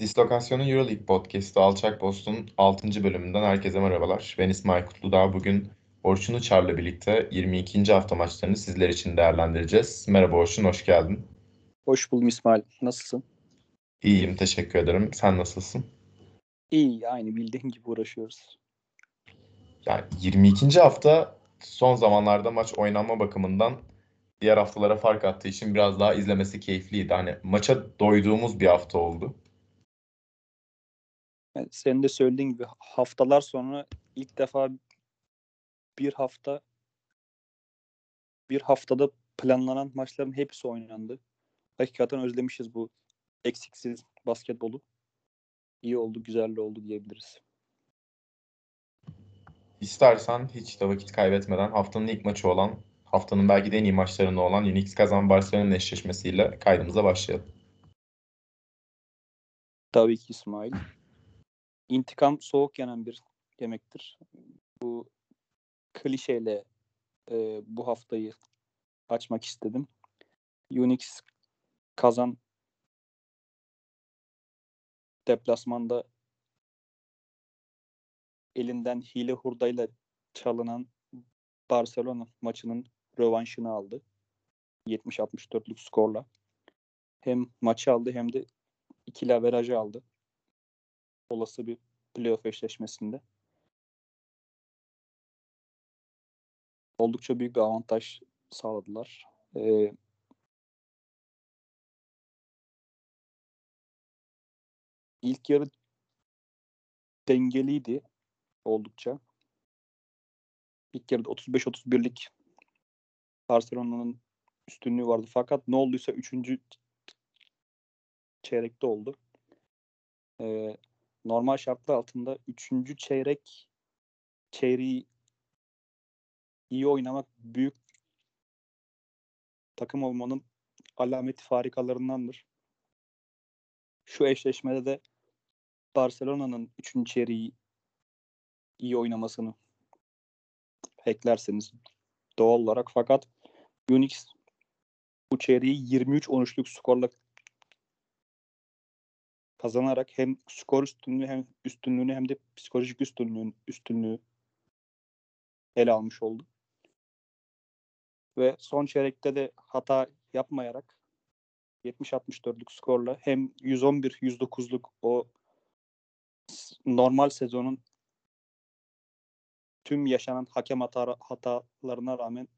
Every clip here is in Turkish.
Dislokasyon'un Euroleague Podcast'ı Alçak Post'un 6. bölümünden herkese merhabalar. Ben İsmail Kutludağ. Bugün Orçun Uçar'la birlikte 22. hafta maçlarını sizler için değerlendireceğiz. Merhaba Orçun, hoş geldin. Hoş buldum İsmail. Nasılsın? İyiyim, teşekkür ederim. Sen nasılsın? İyi, aynı bildiğin gibi uğraşıyoruz. Yani 22. hafta son zamanlarda maç oynanma bakımından diğer haftalara fark attığı için biraz daha izlemesi keyifliydi. Hani maça doyduğumuz bir hafta oldu. Yani senin de söylediğin gibi haftalar sonra ilk defa bir hafta bir haftada planlanan maçların hepsi oynandı. Hakikaten özlemişiz bu eksiksiz basketbolu. İyi oldu, güzel oldu diyebiliriz. İstersen hiç de vakit kaybetmeden haftanın ilk maçı olan, haftanın belki de en iyi maçlarında olan Unix kazan Barcelona eşleşmesiyle kaydımıza başlayalım. Tabii ki İsmail. İntikam soğuk yanan bir yemektir. Bu klişeyle e, bu haftayı açmak istedim. Unix kazan deplasmanda elinden hile hurdayla çalınan Barcelona maçının rövanşını aldı. 70-64'lük skorla. Hem maçı aldı hem de ikili averajı aldı. Olası bir playoff eşleşmesinde. Oldukça büyük bir avantaj sağladılar. Ee, ilk yarı dengeliydi oldukça. İlk yarıda 35-31'lik Barcelona'nın üstünlüğü vardı. Fakat ne olduysa 3. çeyrekte oldu. Ee, normal şartlar altında 3. çeyrek çeyreği iyi oynamak büyük takım olmanın alameti farikalarındandır. Şu eşleşmede de Barcelona'nın 3. çeyreği iyi oynamasını eklerseniz doğal olarak fakat Unix bu çeyreği 23-13'lük skorla kazanarak hem skor üstünlüğü hem üstünlüğünü hem de psikolojik üstünlüğün üstünlüğü ele almış oldu. Ve son çeyrekte de hata yapmayarak 70-64'lük skorla hem 111-109'luk o normal sezonun tüm yaşanan hakem hata, hatalarına rağmen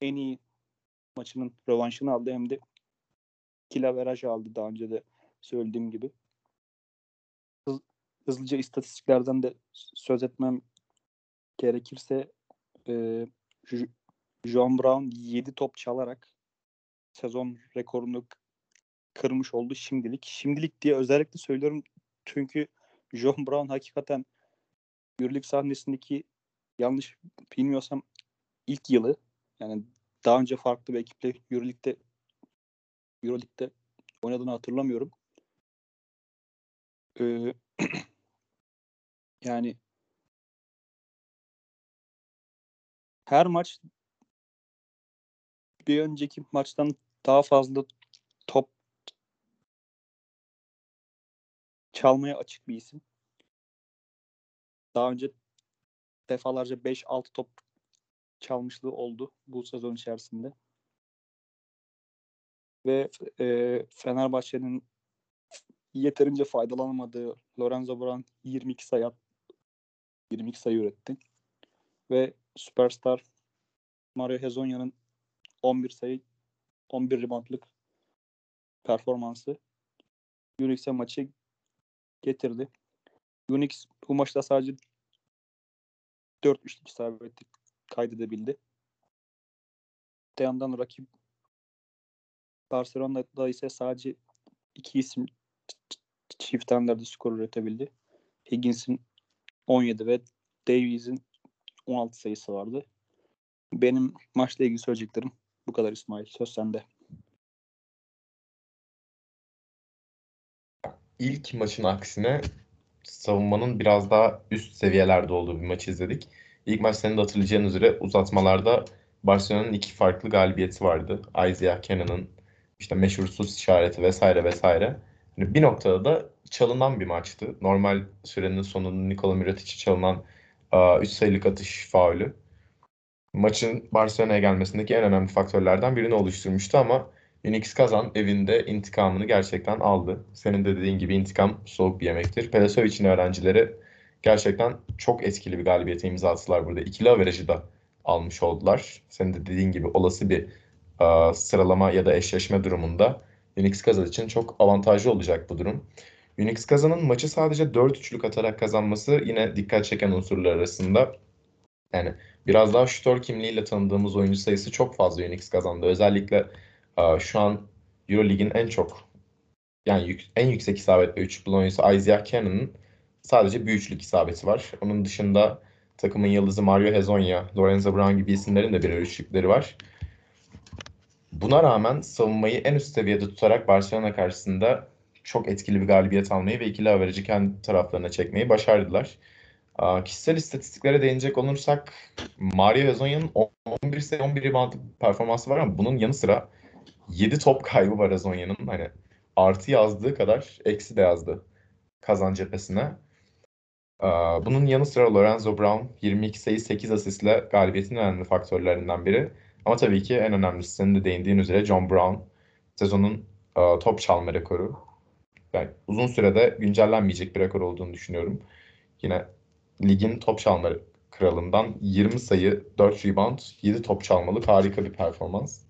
en iyi maçının rövanşını aldı hem de kilaveraj aldı daha önce de söylediğim gibi. Hız, hızlıca istatistiklerden de söz etmem gerekirse e, John Brown 7 top çalarak sezon rekorunu kırmış oldu şimdilik. Şimdilik diye özellikle söylüyorum çünkü John Brown hakikaten Euroleague sahnesindeki yanlış bilmiyorsam ilk yılı yani daha önce farklı bir ekiple Euroleague'de Euroleague'de oynadığını hatırlamıyorum. Ee, yani her maç bir önceki maçtan daha fazla top çalmaya açık bir isim. Daha önce defalarca 5-6 top çalmışlığı oldu bu sezon içerisinde. Ve e, Fenerbahçe'nin yeterince faydalanamadığı Lorenzo Brown 22 sayı 22 sayı üretti. Ve süperstar Mario Hezonya'nın 11 sayı 11 reboundlık performansı Unix'e maçı getirdi. Unix bu maçta sadece 4 üçlük isabeti kaydedebildi. Öte yandan rakip Barcelona'da ise sadece iki isim çift hanelerde skor üretebildi. Higgins'in 17 ve Davies'in 16 sayısı vardı. Benim maçla ilgili söyleyeceklerim bu kadar İsmail. Söz sende. İlk maçın aksine savunmanın biraz daha üst seviyelerde olduğu bir maç izledik. İlk maç senin de hatırlayacağın üzere uzatmalarda Barcelona'nın iki farklı galibiyeti vardı. Isaiah Cannon'ın işte meşhur sus işareti vesaire vesaire. Yani bir noktada da çalınan bir maçtı. Normal sürenin sonunda Nikola Mirotic'e çalınan 3 sayılık atış faulü. Maçın Barcelona'ya gelmesindeki en önemli faktörlerden birini oluşturmuştu ama Unix Kazan evinde intikamını gerçekten aldı. Senin de dediğin gibi intikam soğuk bir yemektir. Pelasovic'in öğrencileri gerçekten çok etkili bir galibiyete imza attılar burada. İkili averajı da almış oldular. Senin de dediğin gibi olası bir uh, sıralama ya da eşleşme durumunda Unix Kazan için çok avantajlı olacak bu durum. Unix Kazan'ın maçı sadece 4-3'lük atarak kazanması yine dikkat çeken unsurlar arasında. Yani biraz daha şutör kimliğiyle tanıdığımız oyuncu sayısı çok fazla Unix kazandı. Özellikle uh, şu an Euroleague'in en çok yani en yüksek isabetli üçlük oyuncusu Isaiah Cannon'ın sadece bir üçlük isabeti var. Onun dışında takımın yıldızı Mario Hezonja, Lorenzo Brown gibi isimlerin de birer üçlükleri var. Buna rağmen savunmayı en üst seviyede tutarak Barcelona karşısında çok etkili bir galibiyet almayı ve ikili averajı kendi taraflarına çekmeyi başardılar. Kişisel istatistiklere değinecek olursak Mario Hezonya'nın 11 sayı 11 rebound performansı var ama bunun yanı sıra 7 top kaybı var Hezonya'nın. Hani artı yazdığı kadar eksi de yazdı kazan cephesine. Bunun yanı sıra Lorenzo Brown 22 sayı 8 asistle galibiyetin önemli faktörlerinden biri. Ama tabii ki en önemlisi senin de değindiğin üzere John Brown sezonun top çalma rekoru. Yani uzun sürede güncellenmeyecek bir rekor olduğunu düşünüyorum. Yine ligin top çalma kralından 20 sayı, 4 rebound, 7 top çalmalık harika bir performans.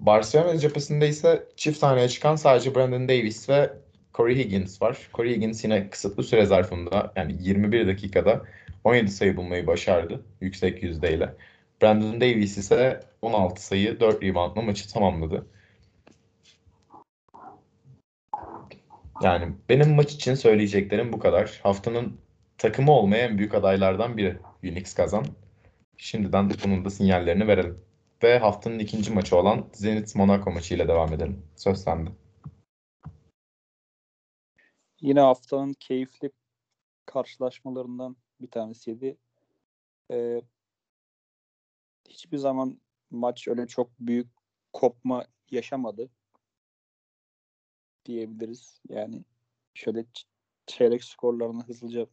Barcelona cephesinde ise çift taneye çıkan sadece Brandon Davis ve Corey Higgins var. Corey Higgins yine kısıtlı süre zarfında yani 21 dakikada 17 sayı bulmayı başardı yüksek yüzdeyle. Brandon Davis ise 16 sayı 4 reboundla maçı tamamladı. Yani benim maç için söyleyeceklerim bu kadar. Haftanın takımı olmaya en büyük adaylardan biri Unix kazan. Şimdiden bunun da sinyallerini verelim. Ve haftanın ikinci maçı olan Zenit Monaco maçı ile devam edelim. Söz sende. Yine haftanın keyifli karşılaşmalarından bir tanesiydi. Ee, hiçbir zaman maç öyle çok büyük kopma yaşamadı diyebiliriz. Yani şöyle çeyrek skorlarına hızlıca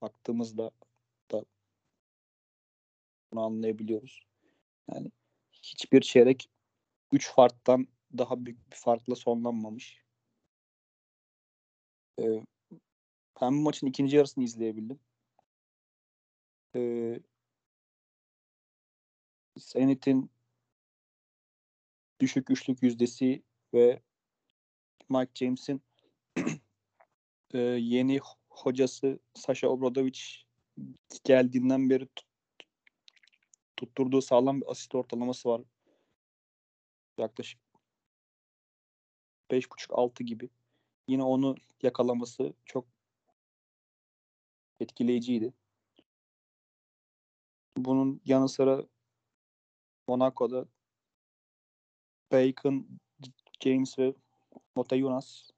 baktığımızda da bunu anlayabiliyoruz. Yani hiçbir çeyrek 3 farktan daha büyük bir farkla sonlanmamış. Ee, ben bu maçın ikinci yarısını izleyebildim. Ee, Zenit'in düşük üçlük yüzdesi ve Mike James'in e, yeni hocası Sasha Obradovic geldiğinden beri tut, tutturduğu sağlam bir asist ortalaması var. Yaklaşık 5.5-6 gibi. Yine onu yakalaması çok etkileyiciydi. Bunun yanı sıra Monaco'da Bacon, James ve Mota Yunus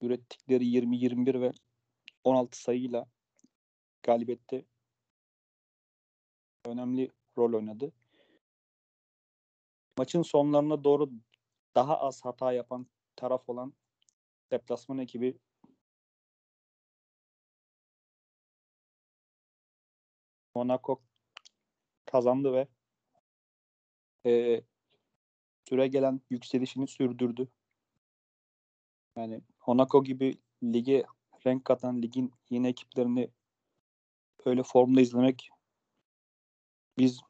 ürettikleri 20-21 ve 16 sayıyla galibiyette önemli rol oynadı. Maçın sonlarına doğru daha az hata yapan taraf olan deplasman ekibi Monaco kazandı ve e, süre gelen yükselişini sürdürdü. Yani Monaco gibi lige renk katan ligin yeni ekiplerini öyle formda izlemek biz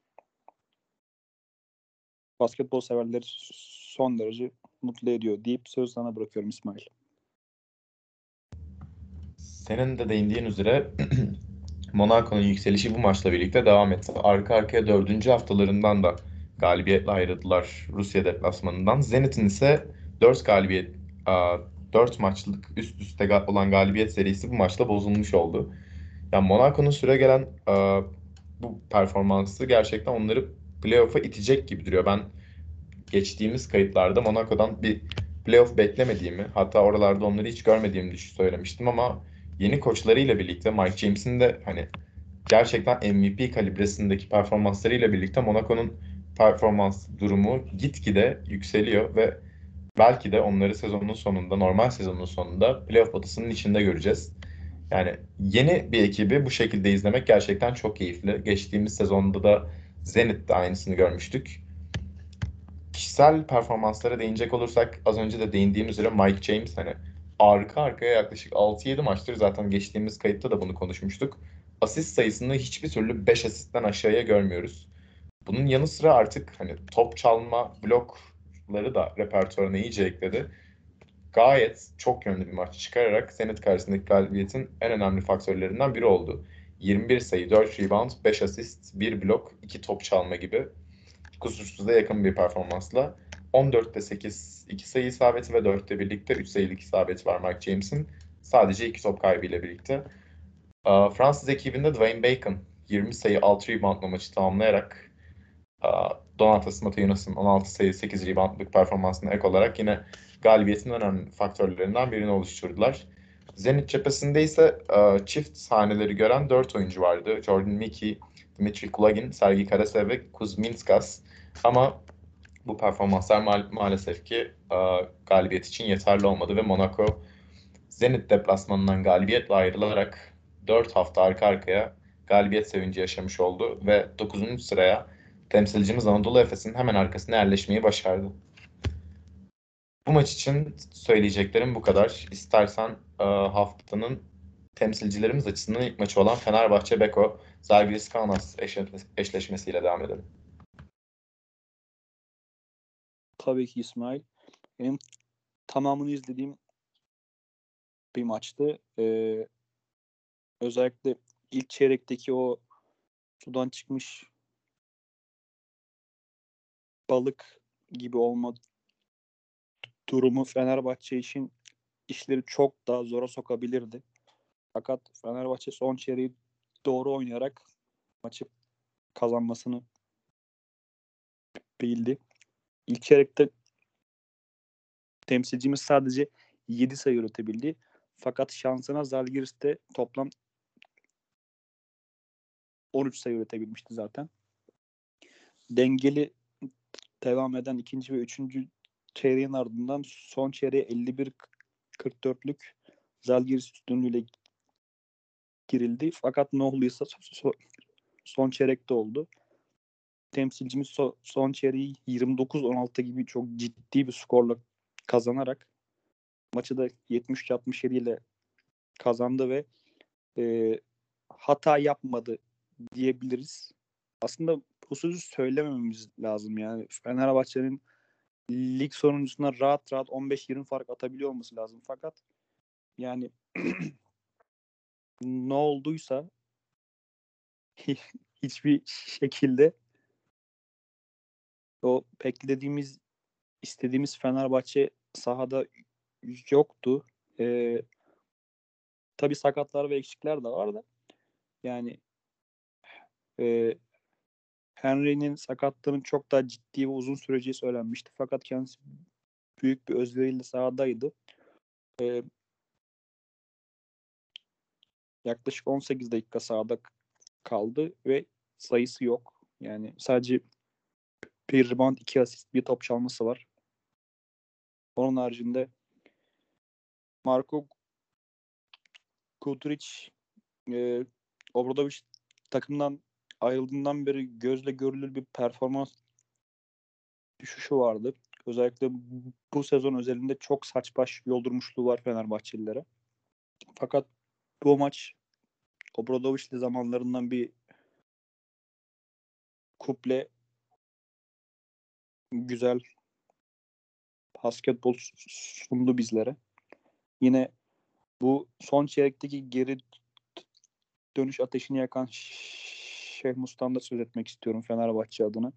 basketbol severleri son derece mutlu ediyor deyip söz sana bırakıyorum İsmail. Senin de değindiğin üzere Monaco'nun yükselişi bu maçla birlikte devam etti. Arka arkaya dördüncü haftalarından da galibiyetle ayrıldılar Rusya deplasmanından. Zenit'in ise 4 galibiyet 4 maçlık üst üste olan galibiyet serisi bu maçla bozulmuş oldu. Yani Monaco'nun süre gelen bu performansı gerçekten onları playoff'a itecek gibi duruyor. Ben geçtiğimiz kayıtlarda Monaco'dan bir playoff beklemediğimi hatta oralarda onları hiç görmediğimi söylemiştim ama yeni koçlarıyla birlikte Mike James'in de hani gerçekten MVP kalibresindeki performanslarıyla birlikte Monaco'nun performans durumu gitgide yükseliyor ve belki de onları sezonun sonunda, normal sezonun sonunda playoff potasının içinde göreceğiz. Yani yeni bir ekibi bu şekilde izlemek gerçekten çok keyifli. Geçtiğimiz sezonda da Zenit'te aynısını görmüştük. Kişisel performanslara değinecek olursak az önce de değindiğim üzere Mike James hani arka arkaya yaklaşık 6-7 maçtır zaten geçtiğimiz kayıtta da bunu konuşmuştuk. Asist sayısını hiçbir türlü 5 asistten aşağıya görmüyoruz. Bunun yanı sıra artık hani top çalma blokları da repertuarına iyice ekledi. Gayet çok yönlü bir maç çıkararak Zenit karşısındaki galibiyetin en önemli faktörlerinden biri oldu. 21 sayı, 4 rebound, 5 asist, 1 blok, 2 top çalma gibi kusursuza yakın bir performansla 14'te 8, 2 sayı isabeti ve 4'te birlikte 3 sayılık isabeti var Mark James'in. Sadece 2 top kaybıyla birlikte. Fransız ekibinde Dwayne Bacon 20 sayı 6 reboundla maçı tamamlayarak Donatas Mateusz'un 16 sayı 8 reboundlık performansına ek olarak yine galibiyetin önemli faktörlerinden birini oluşturdular. Zenit cephesinde ise çift sahneleri gören 4 oyuncu vardı. Jordan Mickey, Dmitry Kulagin, Sergi Karasev ve Kuzminskas. Ama bu performanslar ma- maalesef ki galibiyet için yeterli olmadı ve Monaco Zenit deplasmanından galibiyetle ayrılarak 4 hafta arka arkaya galibiyet sevinci yaşamış oldu ve 9. sıraya temsilcimiz Anadolu Efes'in hemen arkasına yerleşmeyi başardı. Bu maç için söyleyeceklerim bu kadar. İstersen haftanın temsilcilerimiz açısından ilk maçı olan Fenerbahçe Beko Zalgiris Kaunas eşleşmesiyle devam edelim. Tabii ki İsmail. Benim tamamını izlediğim bir maçtı. Ee, özellikle ilk çeyrekteki o sudan çıkmış balık gibi olma durumu Fenerbahçe için işleri çok daha zora sokabilirdi. Fakat Fenerbahçe son çeyreği doğru oynayarak maçı kazanmasını bildi. İlk çeyrekte temsilcimiz sadece 7 sayı üretebildi. Fakat şansına Zalgiris'te toplam 13 sayı üretebilmişti zaten. Dengeli devam eden ikinci ve üçüncü çeyreğin ardından son çeyreğe 51-44'lük Zalgiris üstünlüğüyle girildi. Fakat ne olduysa son çeyrekte oldu. Temsilcimiz so- son çeyreği 29-16 gibi çok ciddi bir skorla kazanarak maçı da 70-67 ile kazandı ve e, hata yapmadı diyebiliriz. Aslında bu sözü söylemememiz lazım yani. Fenerbahçe'nin lig sonuncusuna rahat rahat 15-20 fark atabiliyor olması lazım. Fakat yani ne olduysa hiçbir şekilde o beklediğimiz istediğimiz Fenerbahçe sahada yoktu. Ee, tabii sakatlar ve eksikler de var da yani e, Henry'nin sakatlığının çok daha ciddi ve uzun süreceği söylenmişti. Fakat kendisi büyük bir özveriyle sahadaydı. Ee, yaklaşık 18 dakika sahada kaldı ve sayısı yok. Yani sadece bir rebound, iki asist, bir top çalması var. Onun haricinde Marko Kudric e, Obradovic takımdan ayrıldığından beri gözle görülür bir performans düşüşü vardı. Özellikle bu sezon özelinde çok saç baş yoldurmuşluğu var Fenerbahçelilere. Fakat bu maç Obradovic'li zamanlarından bir kuple güzel basketbol sundu bizlere. Yine bu son çeyrekteki geri dönüş ateşini yakan Şeyh Mustam'da söz etmek istiyorum Fenerbahçe adına.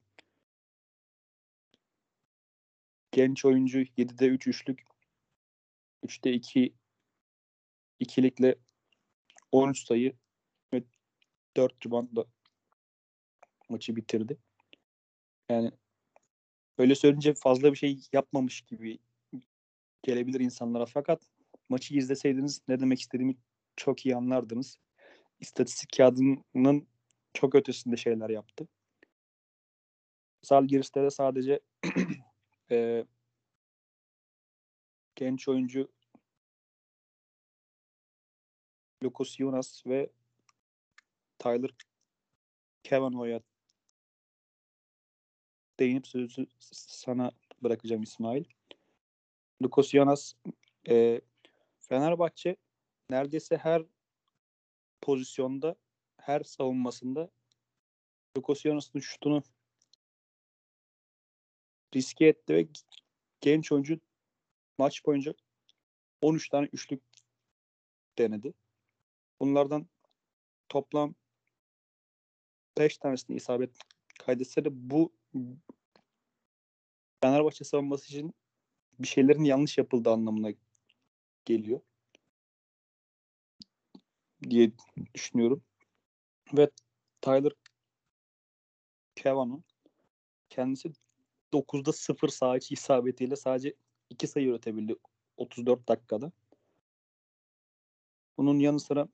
Genç oyuncu 7'de 3 üçlük 3'te 2 ikilikle 13 sayı ve 4 reboundla maçı bitirdi. Yani öyle söyleyince fazla bir şey yapmamış gibi gelebilir insanlara fakat maçı izleseydiniz ne demek istediğimi çok iyi anlardınız. İstatistik kağıdının çok ötesinde şeyler yaptı. Zalgiris'te de sadece e, genç oyuncu Lucas Jonas ve Tyler Cavanagh'a değinip sözü sana bırakacağım İsmail. Lucas Jonas e, Fenerbahçe neredeyse her pozisyonda her savunmasında Lucas Jonas'ın şutunu riske etti ve genç oyuncu maç boyunca 13 tane üçlük denedi. Bunlardan toplam 5 tanesini isabet kaydetse de bu Fenerbahçe savunması için bir şeylerin yanlış yapıldığı anlamına geliyor diye düşünüyorum. Ve Tyler Cavanaugh kendisi 9'da 0 sağ içi isabetiyle sadece 2 sayı üretebildi 34 dakikada. Bunun yanı sıra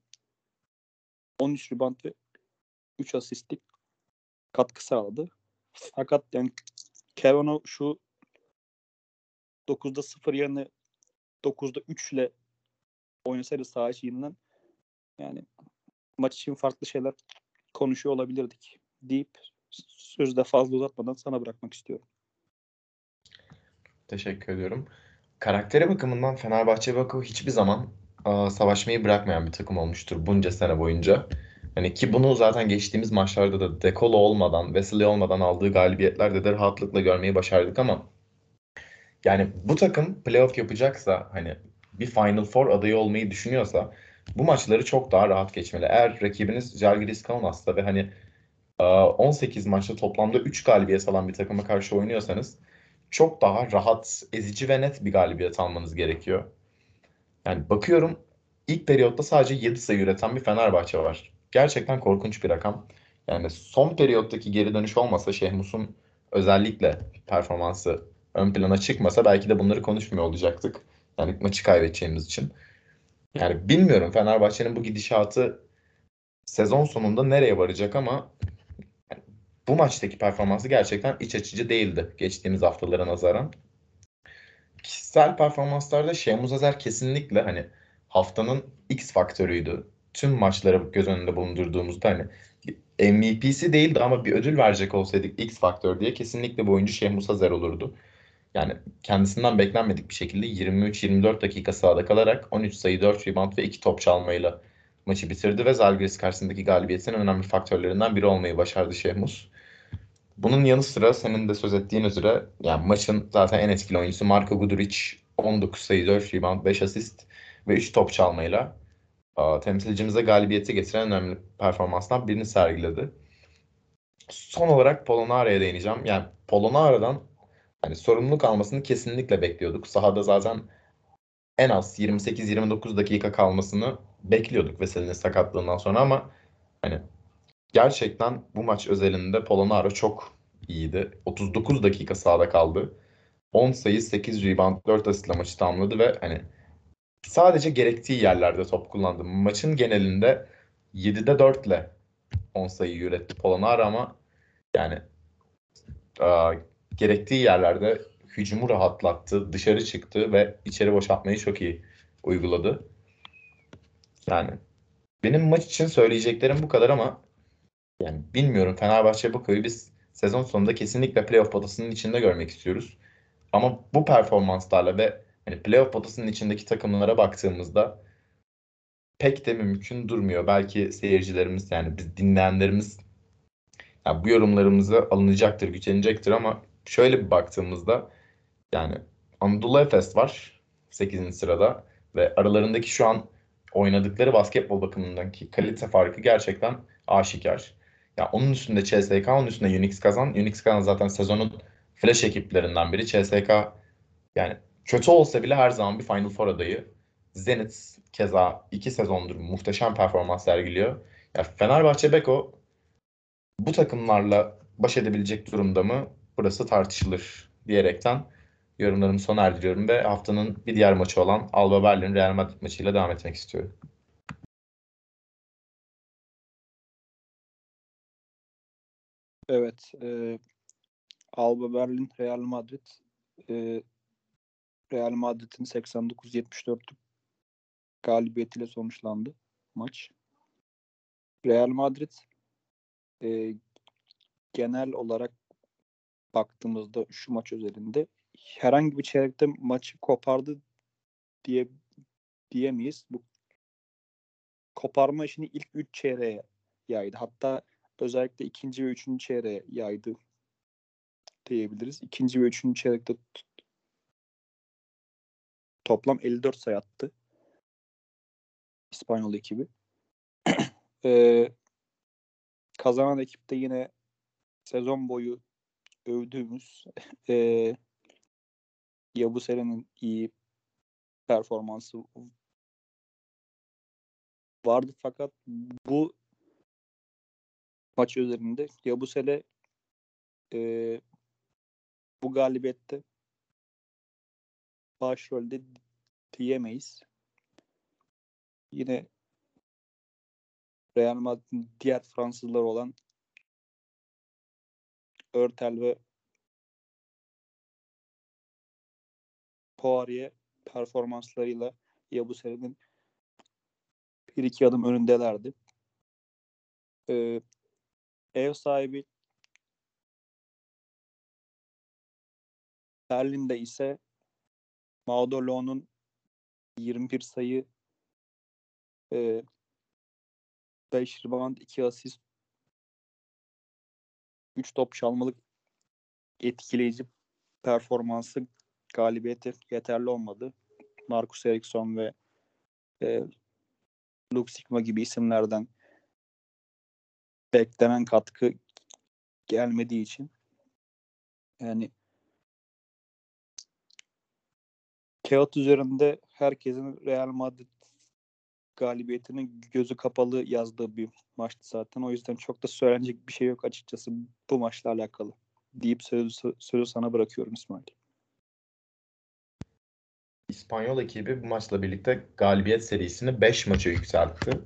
13 rebound ve 3 asistlik katkı sağladı. Fakat yani Cavanaugh şu 9'da 0 yerine 9'da 3 ile oynasaydı sağ içinden yani maç için farklı şeyler konuşuyor olabilirdik deyip sözü de fazla uzatmadan sana bırakmak istiyorum. Teşekkür ediyorum. Karakteri bakımından Fenerbahçe Baku hiçbir zaman aa, savaşmayı bırakmayan bir takım olmuştur bunca sene boyunca. Hani ki bunu zaten geçtiğimiz maçlarda da Dekolo olmadan, Vesely olmadan aldığı galibiyetlerde de rahatlıkla görmeyi başardık ama yani bu takım playoff yapacaksa hani bir Final Four adayı olmayı düşünüyorsa bu maçları çok daha rahat geçmeli. Eğer rakibiniz Žalgiris Kaunas'ta ve hani 18 maçta toplamda 3 galibiyet alan bir takıma karşı oynuyorsanız çok daha rahat, ezici ve net bir galibiyet almanız gerekiyor. Yani bakıyorum ilk periyotta sadece 7 sayı üreten bir Fenerbahçe var. Gerçekten korkunç bir rakam. Yani son periyottaki geri dönüş olmasa Şehmus'un özellikle performansı ön plana çıkmasa belki de bunları konuşmuyor olacaktık. Yani maçı kaybedeceğimiz için. Yani bilmiyorum Fenerbahçe'nin bu gidişatı sezon sonunda nereye varacak ama bu maçtaki performansı gerçekten iç açıcı değildi geçtiğimiz haftalara nazaran. Kişisel performanslarda Şemuz Azer kesinlikle hani haftanın X faktörüydü. Tüm maçları göz önünde bulundurduğumuzda hani MVP'si değildi ama bir ödül verecek olsaydık X faktör diye kesinlikle bu oyuncu Şehmus Azer olurdu. Yani kendisinden beklenmedik bir şekilde 23-24 dakika sahada kalarak 13 sayı 4 rebound ve 2 top çalmayla maçı bitirdi ve Zalgiris karşısındaki galibiyetin önemli faktörlerinden biri olmayı başardı Şehmus. Bunun yanı sıra senin de söz ettiğin üzere yani maçın zaten en etkili oyuncusu Marko Guduric 19 sayı 4 rebound 5 asist ve 3 top çalmayla temsilcimize galibiyeti getiren önemli performansdan birini sergiledi. Son olarak Polonara'ya değineceğim. Yani Polonara'dan hani sorumluluk almasını kesinlikle bekliyorduk. Sahada zaten en az 28-29 dakika kalmasını bekliyorduk Veseli'nin sakatlığından sonra ama hani gerçekten bu maç özelinde Polonara çok iyiydi. 39 dakika sahada kaldı. 10 sayı, 8 rebound, 4 asistle maçı tamamladı ve hani sadece gerektiği yerlerde top kullandı. Maçın genelinde 7'de 4 ile 10 sayı üretti Polonara ama yani a, gerektiği yerlerde hücumu rahatlattı, dışarı çıktı ve içeri boşaltmayı çok iyi uyguladı. Yani benim maç için söyleyeceklerim bu kadar ama yani bilmiyorum Fenerbahçe Bako'yu biz sezon sonunda kesinlikle playoff potasının içinde görmek istiyoruz. Ama bu performanslarla ve hani playoff potasının içindeki takımlara baktığımızda pek de mümkün durmuyor. Belki seyircilerimiz yani biz dinleyenlerimiz yani bu yorumlarımızı alınacaktır, gücenecektir ama şöyle bir baktığımızda yani Anadolu Efes var 8. sırada ve aralarındaki şu an oynadıkları basketbol bakımındaki kalite farkı gerçekten aşikar. Ya onun üstünde CSK, onun üstünde Unix kazan. Unix kazan zaten sezonun flash ekiplerinden biri. CSK yani kötü olsa bile her zaman bir Final Four adayı. Zenit keza iki sezondur muhteşem performans sergiliyor. Ya Fenerbahçe Beko bu takımlarla baş edebilecek durumda mı? Burası tartışılır diyerekten yorumlarımı sona erdiriyorum ve haftanın bir diğer maçı olan Alba Berlin Real Madrid maçıyla devam etmek istiyorum. Evet. E, Alba Berlin, Real Madrid. E, Real Madrid'in 89-74'lük galibiyetiyle sonuçlandı maç. Real Madrid e, genel olarak baktığımızda şu maç özelinde herhangi bir çeyrekte maçı kopardı diye diyemeyiz. Bu koparma işini ilk 3 çeyreğe yaydı. Hatta özellikle ikinci ve üçüncü çeyreğe yaydı diyebiliriz. İkinci ve üçüncü çeyrekte toplam 54 sayı attı. İspanyol ekibi. ee, kazanan ekipte yine sezon boyu övdüğümüz e, Yabusere'nin iyi performansı vardı fakat bu maç üzerinde Yabusele e, bu galibiyette başrolde diyemeyiz. Yine Real Madrid'in diğer Fransızlar olan Örtel ve Poirier performanslarıyla Yabusere'nin bir iki adım önündelerdi. Ee, ev sahibi Berlin'de ise Maudolo'nun 21 sayı e, 5 rebound 2 asist 3 top çalmalık etkileyici performansı galibiyete yeterli olmadı. Marcus Eriksson ve e, Luke Sigma gibi isimlerden beklenen katkı gelmediği için yani kağıt üzerinde herkesin Real Madrid galibiyetinin gözü kapalı yazdığı bir maçtı zaten. O yüzden çok da söylenecek bir şey yok açıkçası bu maçla alakalı. Deyip sözü, sözü sana bırakıyorum İsmail. İspanyol ekibi bu maçla birlikte galibiyet serisini 5 maça yükseltti.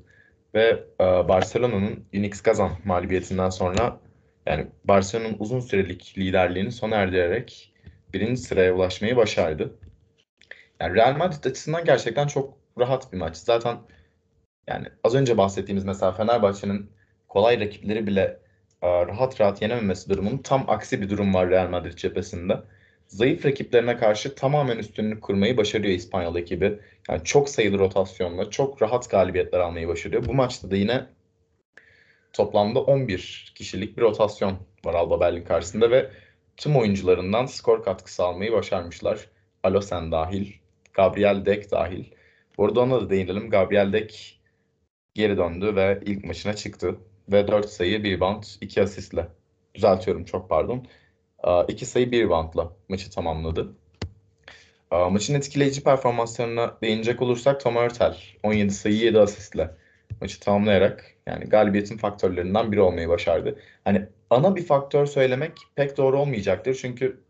Ve e, Barcelona'nın Unix Kazan mağlubiyetinden sonra yani Barcelona'nın uzun sürelik liderliğini sona erdirerek birinci sıraya ulaşmayı başardı. Yani Real Madrid açısından gerçekten çok rahat bir maç. Zaten yani az önce bahsettiğimiz mesela Fenerbahçe'nin kolay rakipleri bile e, rahat rahat yenememesi durumunun tam aksi bir durum var Real Madrid cephesinde. Zayıf rakiplerine karşı tamamen üstünlük kurmayı başarıyor İspanyol ekibi. Yani çok sayılı rotasyonla çok rahat galibiyetler almayı başarıyor. Bu maçta da yine toplamda 11 kişilik bir rotasyon var Alba Berlin karşısında ve tüm oyuncularından skor katkısı almayı başarmışlar. Alosen dahil, Gabriel Dek dahil. Bu arada ona da değinelim. Gabriel Dek geri döndü ve ilk maçına çıktı. Ve 4 sayı, 1 rebound, 2 asistle. Düzeltiyorum çok pardon. 2 sayı, 1 reboundla maçı tamamladı. Maçın etkileyici performanslarına değinecek olursak Tom Hurtel 17 sayı 7 asistle maçı tamamlayarak yani galibiyetin faktörlerinden biri olmayı başardı. Hani ana bir faktör söylemek pek doğru olmayacaktır çünkü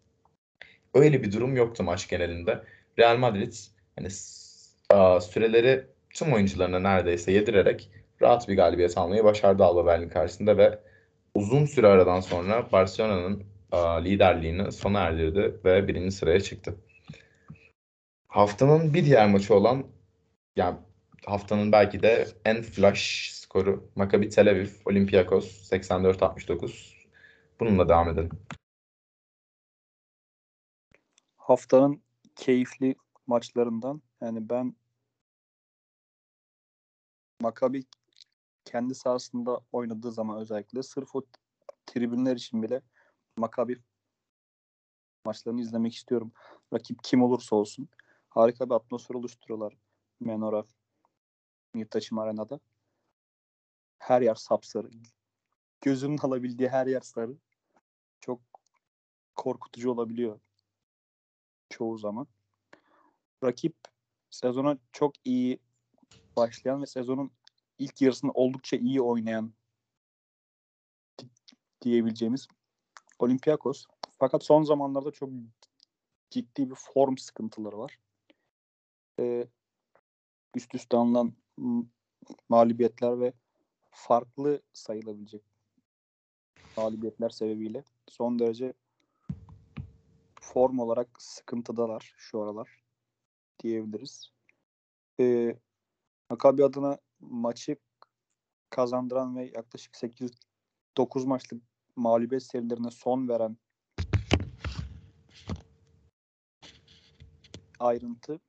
öyle bir durum yoktu maç genelinde. Real Madrid hani süreleri tüm oyuncularına neredeyse yedirerek rahat bir galibiyet almayı başardı Alba Berlin karşısında ve uzun süre aradan sonra Barcelona'nın liderliğini sona erdirdi ve birinci sıraya çıktı. Haftanın bir diğer maçı olan yani haftanın belki de en flash skoru Maccabi Tel Aviv Olympiakos 84-69. Bununla devam edelim. Haftanın keyifli maçlarından yani ben Maccabi kendi sahasında oynadığı zaman özellikle sırf o tribünler için bile Maccabi maçlarını izlemek istiyorum. Rakip kim olursa olsun. Harika bir atmosfer oluşturuyorlar Menora Mirtaçim Arena'da. Her yer sapsarı. Gözünün alabildiği her yer sarı. Çok korkutucu olabiliyor çoğu zaman. Rakip sezona çok iyi başlayan ve sezonun ilk yarısını oldukça iyi oynayan diyebileceğimiz Olympiakos. Fakat son zamanlarda çok ciddi bir form sıkıntıları var. Ee, üst üste alınan mağlubiyetler ve farklı sayılabilecek mağlubiyetler sebebiyle son derece form olarak sıkıntıdalar şu aralar diyebiliriz. Ee, Maccabi adına maçı kazandıran ve yaklaşık 8 9 maçlık mağlubiyet serilerine son veren ayrıntı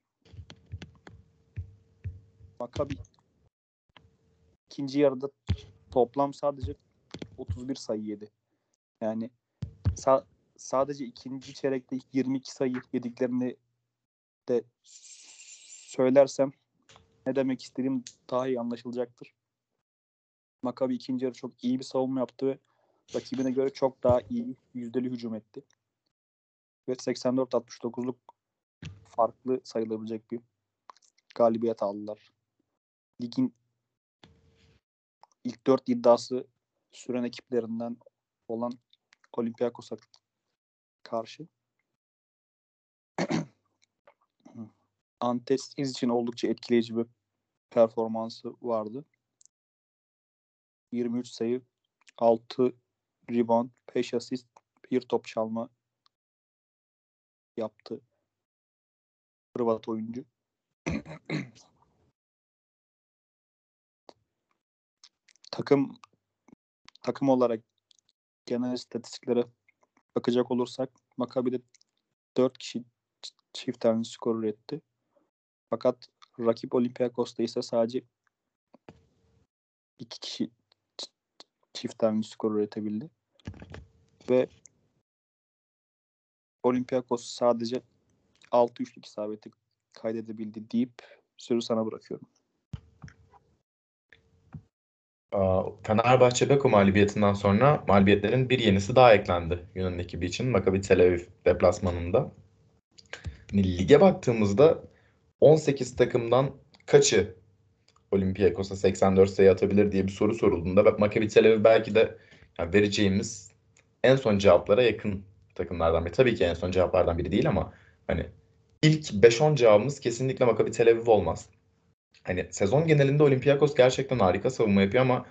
Maccabi ikinci yarıda toplam sadece 31 sayı yedi. Yani sa- sadece ikinci çeyrekte 22 sayı yediklerini de söylersem ne demek istediğim daha iyi anlaşılacaktır. Maccabi ikinci yarı çok iyi bir savunma yaptı ve rakibine göre çok daha iyi yüzdeli hücum etti. Ve 84-69'luk farklı sayılabilecek bir galibiyet aldılar. Ligin ilk dört iddiası süren ekiplerinden olan Olympiakos'a karşı. Antes için oldukça etkileyici bir performansı vardı. 23 sayı, 6 rebound, 5 asist, 1 top çalma yaptı. Hırvat oyuncu. takım takım olarak genel istatistiklere bakacak olursak Maccabi'de 4 kişi çift tane skor üretti. Fakat rakip Olympiakos'ta ise sadece 2 kişi çift tane skor üretebildi. Ve Olympiakos sadece 6 üçlük isabeti kaydedebildi deyip sözü sana bırakıyorum. Fenerbahçe Beko mağlubiyetinden sonra mağlubiyetlerin bir yenisi daha eklendi Yunan ekibi için Maccabi Tel Aviv deplasmanında. Lige baktığımızda 18 takımdan kaçı Olympiakos'a 84 sayı atabilir diye bir soru sorulduğunda Maccabi Tel Aviv belki de yani vereceğimiz en son cevaplara yakın takımlardan biri. Tabii ki en son cevaplardan biri değil ama hani ilk 5-10 cevabımız kesinlikle Maccabi Tel Aviv olmaz. Hani sezon genelinde Olympiakos gerçekten harika savunma yapıyor ama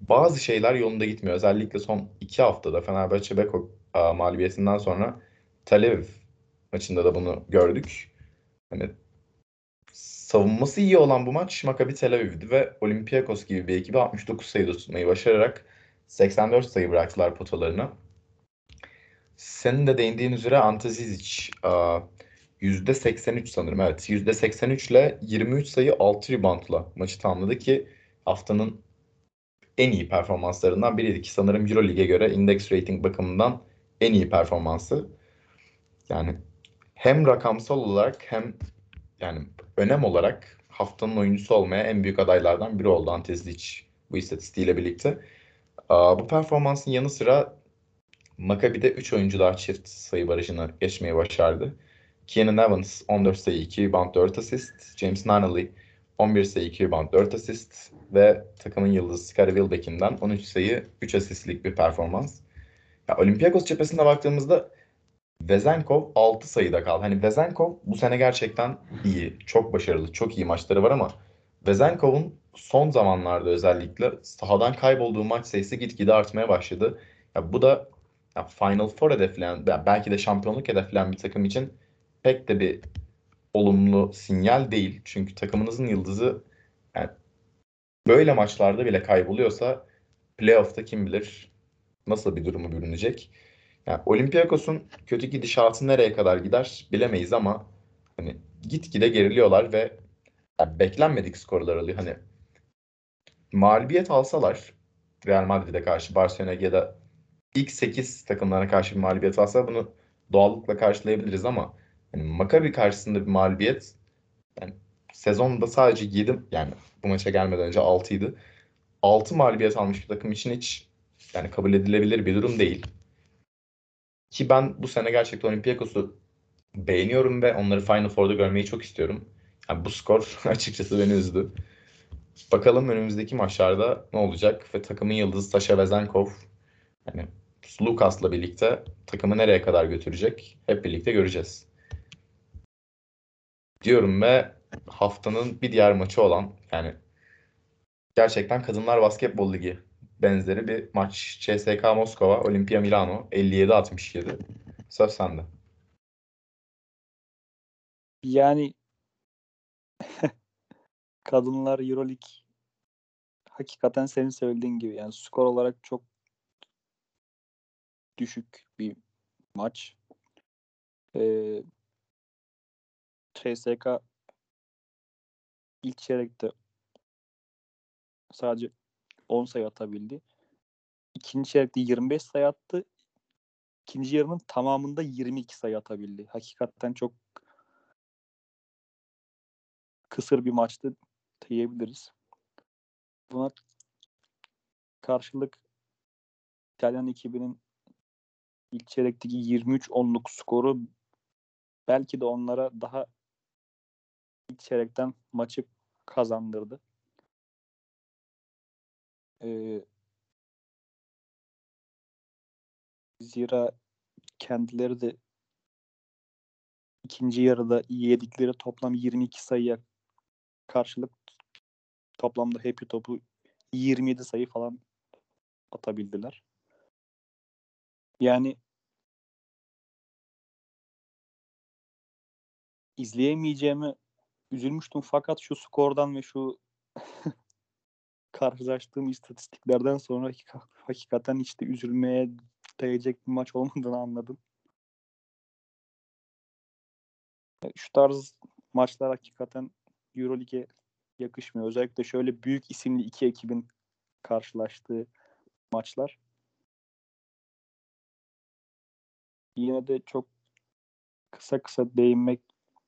bazı şeyler yolunda gitmiyor. Özellikle son iki haftada Fenerbahçe Beko mağlubiyetinden sonra Tel Aviv maçında da bunu gördük. Hani savunması iyi olan bu maç Maccabi Tel Aviv'di ve Olympiakos gibi bir ekibi 69 sayıda tutmayı başararak 84 sayı bıraktılar potalarına. Senin de değindiğin üzere Ante Zizic %83 sanırım evet %83 ile 23 sayı 6 reboundla maçı tamamladı ki haftanın en iyi performanslarından biriydi ki sanırım Euroleague'e göre index rating bakımından en iyi performansı. Yani hem rakamsal olarak hem yani önem olarak haftanın oyuncusu olmaya en büyük adaylardan biri oldu Antezic bu istatistiğiyle birlikte. Bu performansın yanı sıra Maccabi'de 3 oyuncu daha çift sayı barajını geçmeyi başardı. Keenan Evans 14 sayı 2 rebound 4 asist. James Nunnally 11 sayı 2 rebound 4 asist. Ve takımın yıldızı Scottie Wilbeck'imden 13 sayı 3 asistlik bir performans. Ya, Olympiakos cephesine baktığımızda Vezenkov 6 sayıda kaldı. Hani Vezenkov bu sene gerçekten iyi. Çok başarılı. Çok iyi maçları var ama Vezenkov'un son zamanlarda özellikle sahadan kaybolduğu maç sayısı gitgide artmaya başladı. Ya bu da ya Final Four hedefleyen, belki de şampiyonluk hedefleyen bir takım için pek de bir olumlu sinyal değil. Çünkü takımınızın yıldızı yani böyle maçlarda bile kayboluyorsa playoff'ta kim bilir nasıl bir durumu bürünecek. Yani Olympiakos'un kötü gidişatı nereye kadar gider bilemeyiz ama hani gitgide geriliyorlar ve yani beklenmedik skorlar alıyor. Hani mağlubiyet alsalar Real Madrid'e karşı Barcelona'ya ya da ilk 8 takımlara karşı bir mağlubiyet alsa bunu doğallıkla karşılayabiliriz ama yani Maccabi karşısında bir mağlubiyet yani sezonda sadece 7 yani bu maça gelmeden önce 6 idi. 6 mağlubiyet almış bir takım için hiç yani kabul edilebilir bir durum değil. Ki ben bu sene gerçekten Olympiakos'u beğeniyorum ve onları Final Four'da görmeyi çok istiyorum. Yani bu skor açıkçası beni üzdü. Bakalım önümüzdeki maçlarda ne olacak ve takımın yıldızı Sasha Vezenkov yani Lucas'la birlikte takımı nereye kadar götürecek hep birlikte göreceğiz. Diyorum ve haftanın bir diğer maçı olan yani gerçekten Kadınlar Basketbol Ligi benzeri bir maç. CSK Moskova, Olimpia Milano 57-67. Söz sende. Yani kadınlar Euroleague hakikaten senin söylediğin gibi yani skor olarak çok düşük bir maç. Ee, CSK ilk çeyrekte sadece 10 sayı atabildi. İkinci çeyrekte 25 sayı attı. İkinci yarının tamamında 22 sayı atabildi. Hakikaten çok kısır bir maçtı diyebiliriz. Buna karşılık İtalyan ekibinin ilk çeyrekteki 23-10'luk skoru belki de onlara daha ilk çeyrekten maçı kazandırdı. Ee, zira kendileri de ikinci yarıda yedikleri toplam 22 sayıya karşılık toplamda happy topu 27 sayı falan atabildiler. Yani izleyemeyeceğimi üzülmüştüm fakat şu skordan ve şu karşılaştığım istatistiklerden sonra hakikaten hiç de üzülmeye değecek bir maç olmadığını anladım. Şu tarz maçlar hakikaten Euroleague'e yakışmıyor. Özellikle şöyle büyük isimli iki ekibin karşılaştığı maçlar. Yine de çok kısa kısa değinmek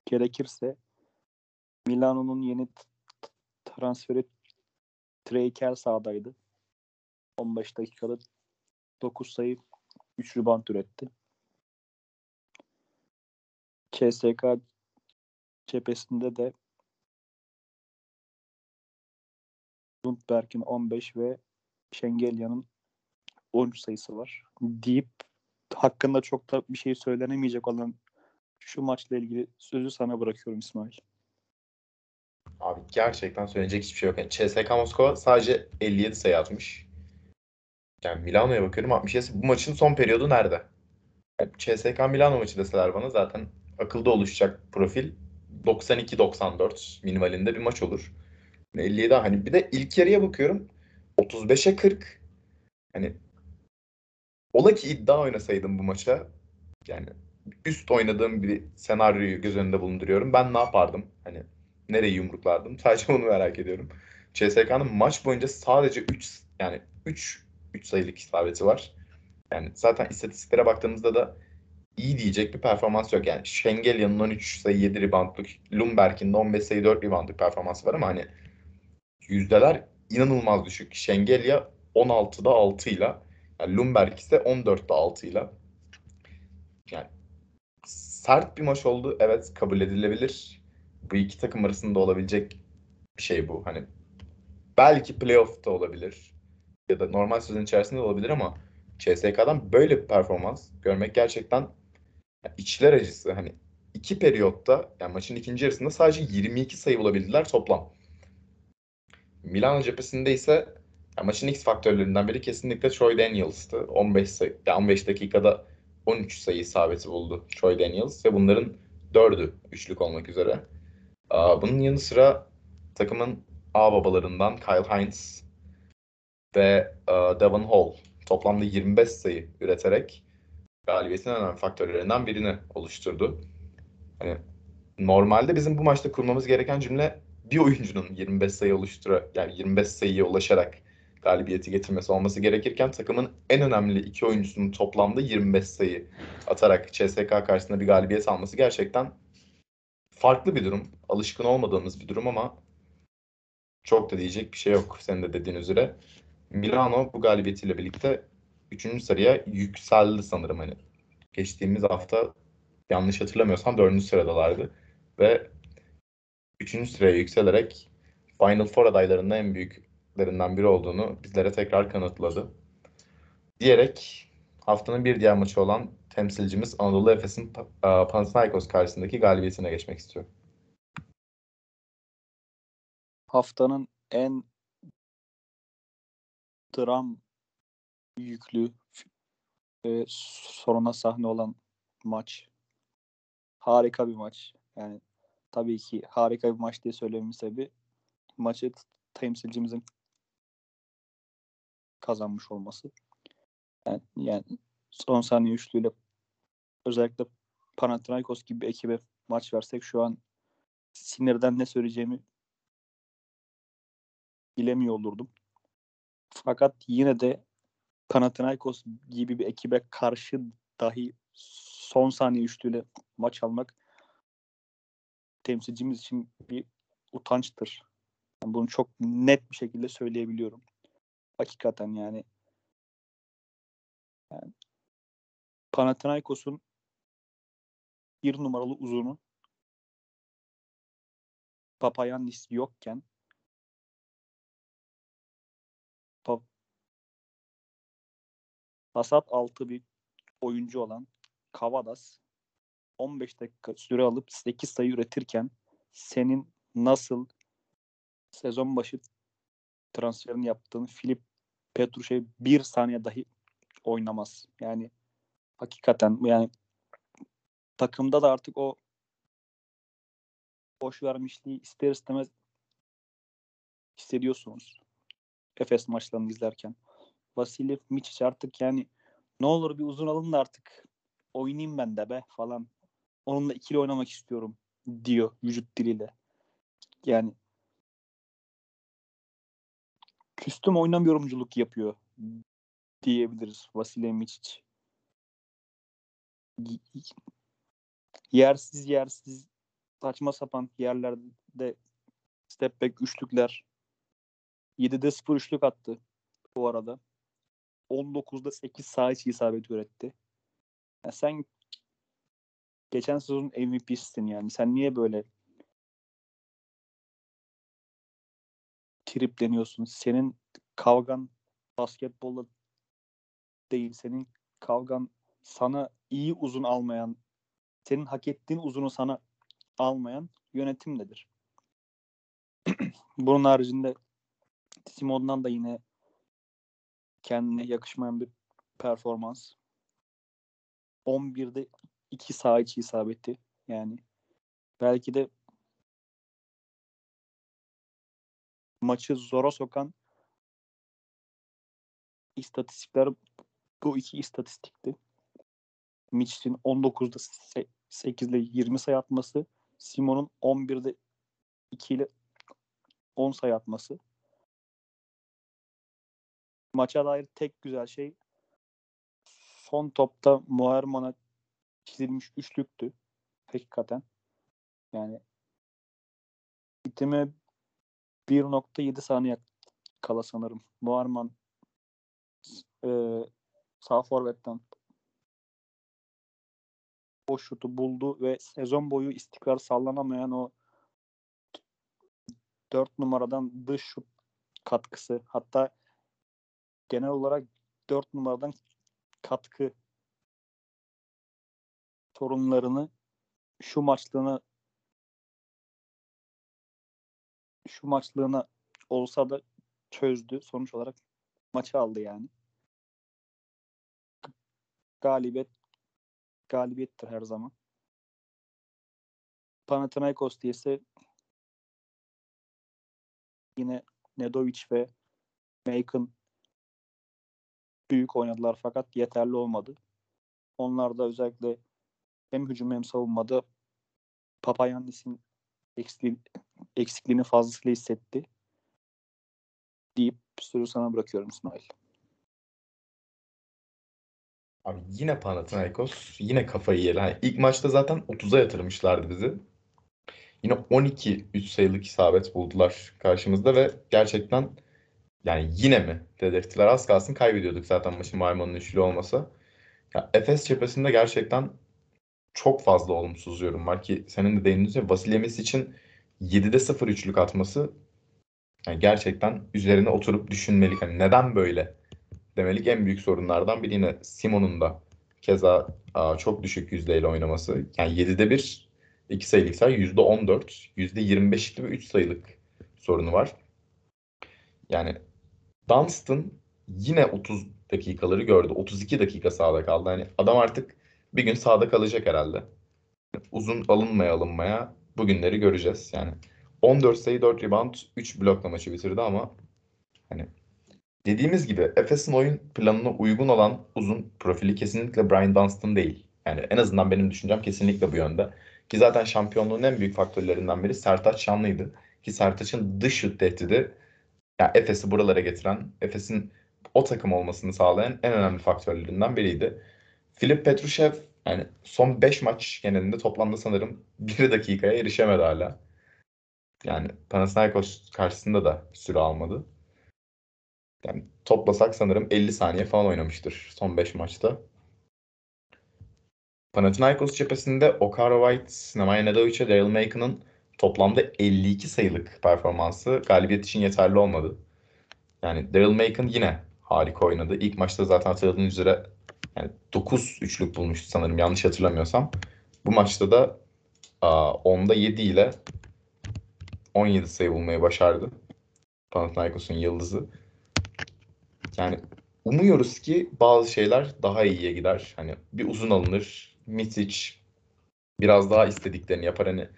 gerekirse Milano'nun yeni transferi Treykel sahadaydı. 15 dakikada 9 sayı 3 rebound üretti. CSK cephesinde de Lundberg'in 15 ve Şengelya'nın 13 sayısı var. Deyip hakkında çok da bir şey söylenemeyecek olan şu maçla ilgili sözü sana bırakıyorum İsmail. Abi gerçekten söyleyecek hiçbir şey yok. Yani CSK Moskova sadece 57 sayı atmış. Yani Milano'ya bakıyorum 67. Bu maçın son periyodu nerede? Yani CSK Milano maçı deseler bana zaten akılda oluşacak profil 92-94 minimalinde bir maç olur. 57 hani bir de ilk yarıya bakıyorum 35'e 40 hani ola ki iddia oynasaydım bu maça yani üst oynadığım bir senaryoyu göz önünde bulunduruyorum. Ben ne yapardım? Hani nereyi yumruklardım? Sadece bunu merak ediyorum. CSK'nın maç boyunca sadece 3 yani 3 3 sayılık isabeti var. Yani zaten istatistiklere baktığımızda da iyi diyecek bir performans yok. Yani Şengelya'nın 13 sayı 7 reboundluk, Lumberg'in de 15 sayı 4 reboundluk performansı var ama hani yüzdeler inanılmaz düşük. Şengelya 16'da 6 ile yani Lumberg ise 14'te 6 ile yani sert bir maç oldu. Evet kabul edilebilir. Bu iki takım arasında olabilecek bir şey bu. Hani belki playoff'ta olabilir. Ya da normal sezon içerisinde de olabilir ama CSK'dan böyle bir performans görmek gerçekten içler acısı. Hani iki periyotta yani maçın ikinci yarısında sadece 22 sayı bulabildiler toplam. Milano cephesinde ise yani maçın X faktörlerinden biri kesinlikle Troy Daniels'tı. 15 sayı, yani 15 dakikada 13 sayı isabeti buldu Troy Daniels ve bunların 4'ü üçlük olmak üzere. Bunun yanı sıra takımın A babalarından Kyle Hines ve Devon Hall toplamda 25 sayı üreterek galibiyetin önemli faktörlerinden birini oluşturdu. Hani normalde bizim bu maçta kurmamız gereken cümle bir oyuncunun 25 sayı oluştura yani 25 sayıya ulaşarak galibiyeti getirmesi olması gerekirken takımın en önemli iki oyuncusunun toplamda 25 sayı atarak CSK karşısında bir galibiyet alması gerçekten farklı bir durum. Alışkın olmadığımız bir durum ama çok da diyecek bir şey yok senin de dediğin üzere. Milano bu galibiyetiyle birlikte 3. sıraya yükseldi sanırım hani. Geçtiğimiz hafta yanlış hatırlamıyorsam 4. sıradalardı ve 3. sıraya yükselerek Final Four adaylarının en büyüklerinden biri olduğunu bizlere tekrar kanıtladı. Diyerek haftanın bir diğer maçı olan temsilcimiz Anadolu Efes'in Panathinaikos karşısındaki galibiyetine geçmek istiyorum. Haftanın en dram yüklü e, soruna sahne olan maç. Harika bir maç. Yani tabii ki harika bir maç diye söylememin sebebi maçı temsilcimizin kazanmış olması. Yani, yani son saniye üçlüyle özellikle Panathinaikos gibi bir ekibe maç versek şu an sinirden ne söyleyeceğimi bilemiyor olurdum. Fakat yine de Panathinaikos gibi bir ekibe karşı dahi son saniye üçlüyle maç almak temsilcimiz için bir utançtır. Yani bunu çok net bir şekilde söyleyebiliyorum. Hakikaten yani, yani Panathinaikos'un bir numaralı uzunu Papayannis yokken pa hasat altı bir oyuncu olan Kavadas 15 dakika süre alıp 8 sayı üretirken senin nasıl sezon başı transferini yaptığın Filip Petrus'e bir saniye dahi oynamaz. Yani hakikaten yani takımda da artık o boş vermişliği ister istemez hissediyorsunuz. Efes maçlarını izlerken. Vasilyev Miçic artık yani ne olur bir uzun alın da artık oynayayım ben de be falan. Onunla ikili oynamak istiyorum diyor vücut diliyle. Yani küstüm oynamıyorumculuk yapıyor diyebiliriz Vasilya Miçic. Yersiz yersiz saçma sapan yerlerde step back üçlükler 7'de 0 üçlük attı bu arada. 19'da 8 sağ içi isabet üretti. Yani sen geçen sezon MVP'sin yani. Sen niye böyle tripleniyorsun? Senin kavgan basketbolla değil. Senin kavgan sana iyi uzun almayan, senin hak ettiğin uzunu sana almayan yönetimdedir. Bunun haricinde Simon'dan da yine kendine yakışmayan bir performans. 11'de 2 sağ içi isabeti. Yani belki de maçı zora sokan istatistikler bu iki istatistikti. Mitch'in 19'da 8 ile 20 sayı atması, Simon'un 11'de 2 ile 10 sayı atması. Maça dair tek güzel şey son topta Muharman'a çizilmiş üçlüktü. Hakikaten. Yani bitime 1.7 saniye kala sanırım. Muharman e, sağ forvetten o şutu buldu ve sezon boyu istikrar sallanamayan o 4 numaradan dış şut katkısı hatta genel olarak 4 numaradan katkı sorunlarını şu maçlığına şu maçlığına olsa da çözdü. Sonuç olarak maçı aldı yani. Galibiyet galibiyettir her zaman. Panathinaikos diyese yine Nedovic ve Macon büyük oynadılar fakat yeterli olmadı. Onlar da özellikle hem hücum hem savunmada Papayannis'in eksikliğini, eksikliğini fazlasıyla hissetti. Deyip sözü sana bırakıyorum İsmail. Abi yine Panathinaikos yine kafayı yedi. Yani ilk maçta zaten 30'a yatırmışlardı bizi. Yine 12 3 sayılık isabet buldular karşımızda ve gerçekten yani yine mi dedirttiler. Az kalsın kaybediyorduk zaten maçın Maymun'un üçlü olmasa. Ya Efes cephesinde gerçekten çok fazla olumsuz yorum var ki senin de değindiğin gibi Vasilyemis için 7'de 0 üçlük atması yani gerçekten üzerine oturup düşünmelik. Hani neden böyle demelik en büyük sorunlardan biri yine Simon'un da keza çok düşük yüzdeyle oynaması. Yani 7'de 1 2 sayılık sayı %14, %25'lik ve 3 sayılık sorunu var. Yani Dunstan yine 30 dakikaları gördü. 32 dakika sahada kaldı. Hani adam artık bir gün sahada kalacak herhalde. Uzun alınmaya alınmaya bugünleri göreceğiz. Yani 14 sayı 4 rebound 3 blokla maçı bitirdi ama hani dediğimiz gibi Efes'in oyun planına uygun olan uzun profili kesinlikle Brian Dunstan değil. Yani en azından benim düşüncem kesinlikle bu yönde. Ki zaten şampiyonluğun en büyük faktörlerinden biri Sertaç Şanlı'ydı. Ki Sertaç'ın dış şut tehdidi yani Efes'i buralara getiren, Efes'in o takım olmasını sağlayan en önemli faktörlerinden biriydi. Filip Petrushev yani son 5 maç genelinde toplamda sanırım 1 dakikaya erişemedi hala. Yani Panathinaikos karşısında da süre almadı. Yani toplasak sanırım 50 saniye falan oynamıştır son 5 maçta. Panathinaikos cephesinde Okara White, Nemanja Nedovic ve Daryl Macon'ın toplamda 52 sayılık performansı galibiyet için yeterli olmadı. Yani Daryl Macon yine harika oynadı. İlk maçta zaten hatırladığınız üzere yani 9 üçlük bulmuştu sanırım yanlış hatırlamıyorsam. Bu maçta da 10'da 7 ile 17 sayı bulmayı başardı. Panathinaikos'un yıldızı. Yani umuyoruz ki bazı şeyler daha iyiye gider. Hani bir uzun alınır. Mitic biraz daha istediklerini yapar. Hani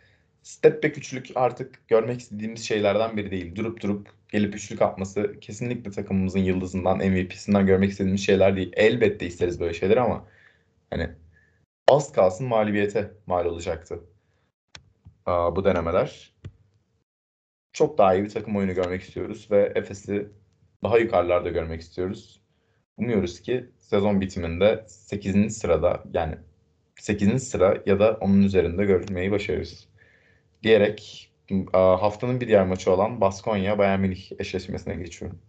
step back üçlük artık görmek istediğimiz şeylerden biri değil. Durup durup gelip üçlük atması kesinlikle takımımızın yıldızından, MVP'sinden görmek istediğimiz şeyler değil. Elbette isteriz böyle şeyler ama hani az kalsın mağlubiyete mal olacaktı Aa, bu denemeler. Çok daha iyi bir takım oyunu görmek istiyoruz ve Efes'i daha yukarılarda görmek istiyoruz. Umuyoruz ki sezon bitiminde 8. sırada yani 8. sıra ya da onun üzerinde görmeyi başarırız. Diyerek haftanın bir diğer maçı olan Baskonya Bayern Münih eşleşmesine geçiyorum.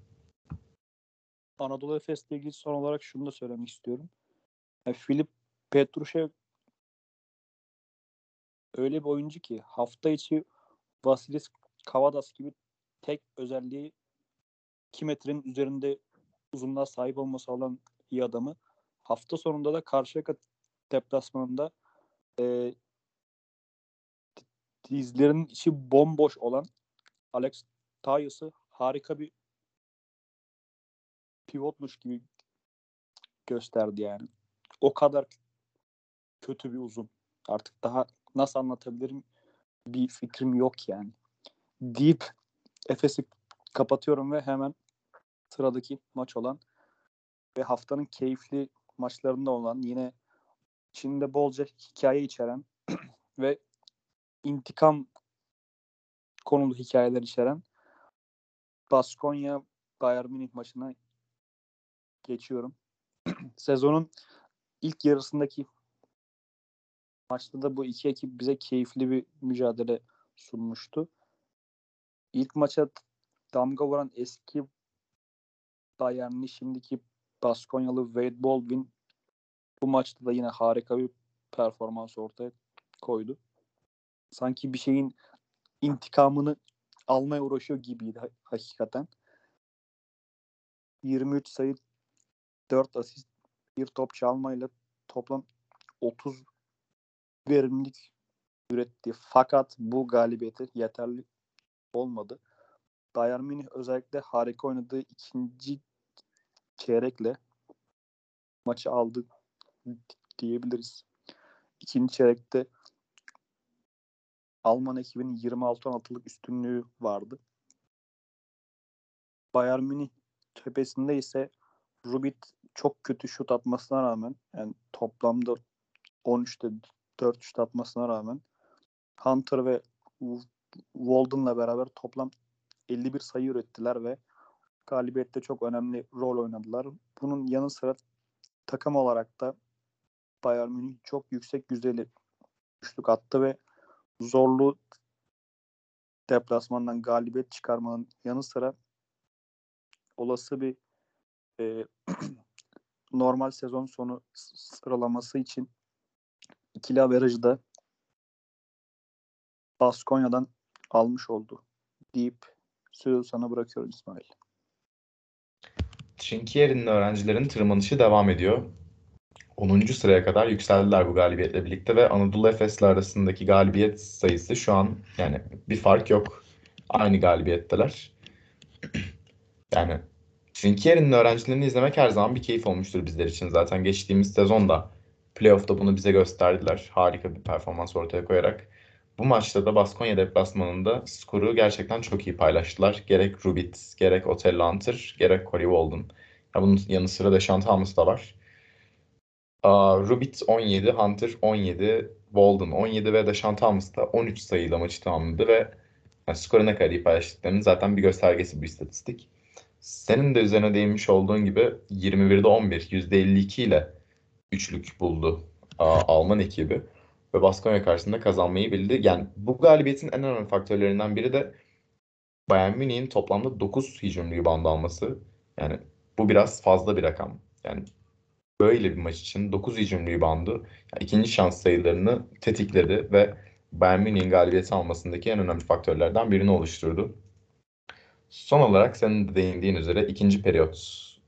Anadolu Efes'le ilgili son olarak şunu da söylemek istiyorum. Yani Filip Petrushev öyle bir oyuncu ki hafta içi Vasilis Kavadas gibi tek özelliği 2 metrenin üzerinde uzunluğa sahip olması olan iyi adamı hafta sonunda da Karşıyaka deplasmanında e, dizlerinin içi bomboş olan Alex Tyus'ı harika bir pivotmuş gibi gösterdi yani. O kadar kötü bir uzun. Artık daha nasıl anlatabilirim bir fikrim yok yani. Deyip Efes'i kapatıyorum ve hemen sıradaki maç olan ve haftanın keyifli maçlarında olan yine içinde bolca hikaye içeren ve intikam konulu hikayeler içeren Baskonya Bayern Münih maçına geçiyorum. Sezonun ilk yarısındaki maçta da bu iki ekip bize keyifli bir mücadele sunmuştu. İlk maça damga vuran eski Bayern'li şimdiki Baskonyalı Wade Baldwin bu maçta da yine harika bir performans ortaya koydu sanki bir şeyin intikamını almaya uğraşıyor gibiydi hakikaten. 23 sayı 4 asist bir top çalmayla toplam 30 verimlilik üretti. Fakat bu galibiyete yeterli olmadı. Bayern Münih özellikle harika oynadığı ikinci çeyrekle maçı aldı diyebiliriz. İkinci çeyrekte Alman ekibinin 26-16'lık üstünlüğü vardı. Bayern Münih tepesinde ise Rubit çok kötü şut atmasına rağmen yani toplamda 13'te 4 şut atmasına rağmen Hunter ve Walden'la beraber toplam 51 sayı ürettiler ve galibiyette çok önemli rol oynadılar. Bunun yanı sıra takım olarak da Bayern Münih çok yüksek yüzdeli üçlük attı ve zorlu deplasmandan galibiyet çıkarmanın yanı sıra olası bir e, normal sezon sonu sıralaması için ikili averajı da Baskonya'dan almış oldu deyip sözü sana bırakıyorum İsmail. Şinkiyer'in öğrencilerin tırmanışı devam ediyor. 10. sıraya kadar yükseldiler bu galibiyetle birlikte ve Anadolu Efes'le arasındaki galibiyet sayısı şu an yani bir fark yok. Aynı galibiyetteler. yani Trinkieri'nin öğrencilerini izlemek her zaman bir keyif olmuştur bizler için. Zaten geçtiğimiz sezonda playoff'ta bunu bize gösterdiler. Harika bir performans ortaya koyarak. Bu maçta da Baskonya deplasmanında skoru gerçekten çok iyi paylaştılar. Gerek Rubit, gerek Otello Hunter, gerek Corey Walden. Ya bunun yanı sıra Deşan Thomas da var. Aa, Rubit 17, Hunter 17, Walden 17 ve Deşan Thomas da 13 sayıyla maçı tamamladı ve yani skoru ne kadar iyi paylaştıklarının zaten bir göstergesi bu istatistik. Senin de üzerine değinmiş olduğun gibi 21'de 11, %52 ile üçlük buldu aa, Alman ekibi ve Baskonya karşısında kazanmayı bildi. Yani bu galibiyetin en önemli faktörlerinden biri de Bayern Münih'in toplamda 9 hücum rebound alması. Yani bu biraz fazla bir rakam. Yani böyle bir maç için 9 hücum reboundu yani ikinci şans sayılarını tetikledi ve Bayern Münih'in galibiyeti almasındaki en önemli faktörlerden birini oluşturdu. Son olarak senin de değindiğin üzere ikinci periyot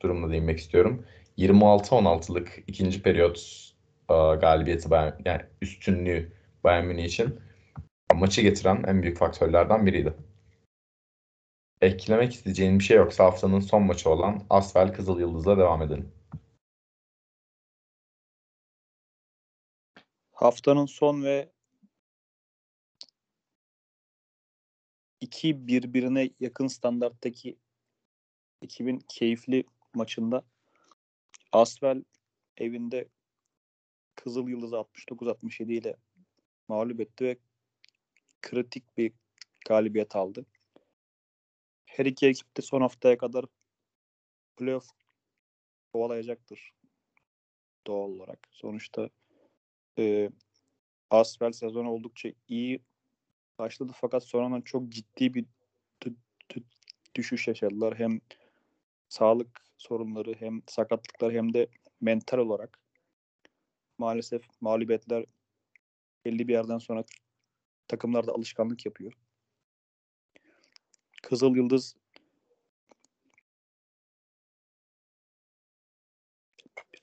durumuna değinmek istiyorum. 26-16'lık ikinci periyot e, galibiyeti Bayern, yani üstünlüğü Bayern Münih için maçı getiren en büyük faktörlerden biriydi. Eklemek isteyeceğin bir şey yoksa haftanın son maçı olan Asvel Kızıl Yıldız'la devam edelim. Haftanın son ve iki birbirine yakın standarttaki ekibin keyifli maçında Asvel evinde Kızıl Yıldız'ı 69-67 ile mağlup etti ve kritik bir galibiyet aldı. Her iki ekip de son haftaya kadar playoff kovalayacaktır doğal olarak. Sonuçta e, Asvel sezonu oldukça iyi başladı fakat sonradan çok ciddi bir düşüş yaşadılar. Hem sağlık sorunları hem sakatlıklar hem de mental olarak maalesef mağlubiyetler belli bir yerden sonra takımlarda alışkanlık yapıyor. Kızıl Yıldız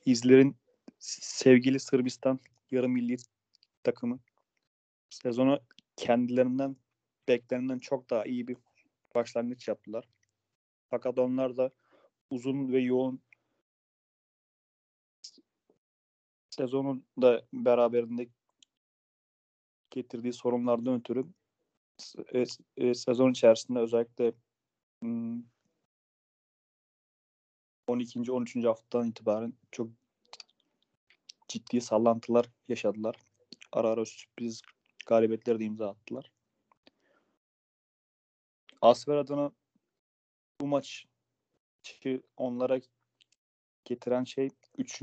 İzler'in sevgili Sırbistan yarım milli takımı sezonu kendilerinden beklenenden çok daha iyi bir başlangıç yaptılar. Fakat onlar da uzun ve yoğun sezonun da beraberinde getirdiği sorunlardan ötürü e, e, sezon içerisinde özellikle hmm, 12. 13. haftadan itibaren çok ciddi sallantılar yaşadılar. Ara ara sürpriz galibiyetleri de imza attılar. Asfer adına bu maç onlara getiren şey 3.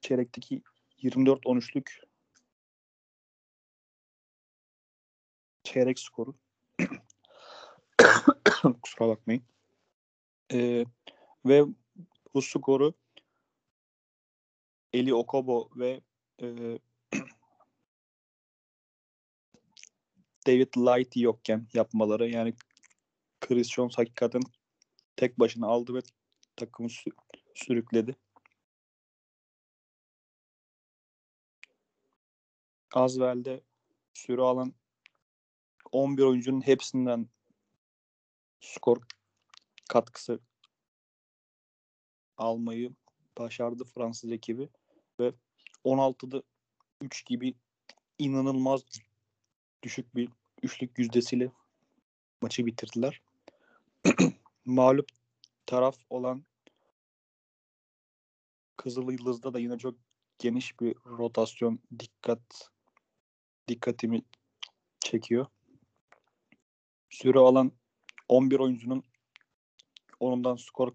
çeyrekteki 24-13'lük çeyrek skoru. Kusura bakmayın. Ee, ve bu skoru Eli Okobo ve e, David Light yokken yapmaları yani Chris Jones hakikaten tek başına aldı ve takımı sü- sürükledi. Azvel'de süre alan 11 oyuncunun hepsinden skor katkısı almayı başardı Fransız ekibi ve 16'da 3 gibi inanılmaz düşük bir üçlük yüzdesiyle maçı bitirdiler. Mağlup taraf olan Kızıl Yıldız'da da yine çok geniş bir rotasyon dikkat dikkatimi çekiyor. Süre alan 11 oyuncunun onundan skor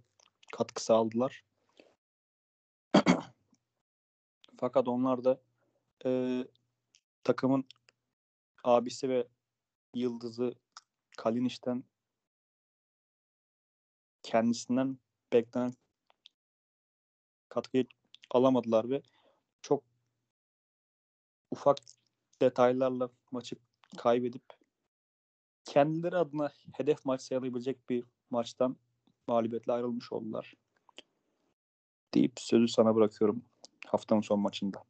katkısı aldılar. Fakat onlar da e, takımın abisi ve yıldızı Kaliniş'ten kendisinden beklenen katkıyı alamadılar ve çok ufak detaylarla maçı kaybedip kendileri adına hedef maç sayılabilecek bir maçtan mağlubiyetle ayrılmış oldular. Deyip sözü sana bırakıyorum haftanın son maçında.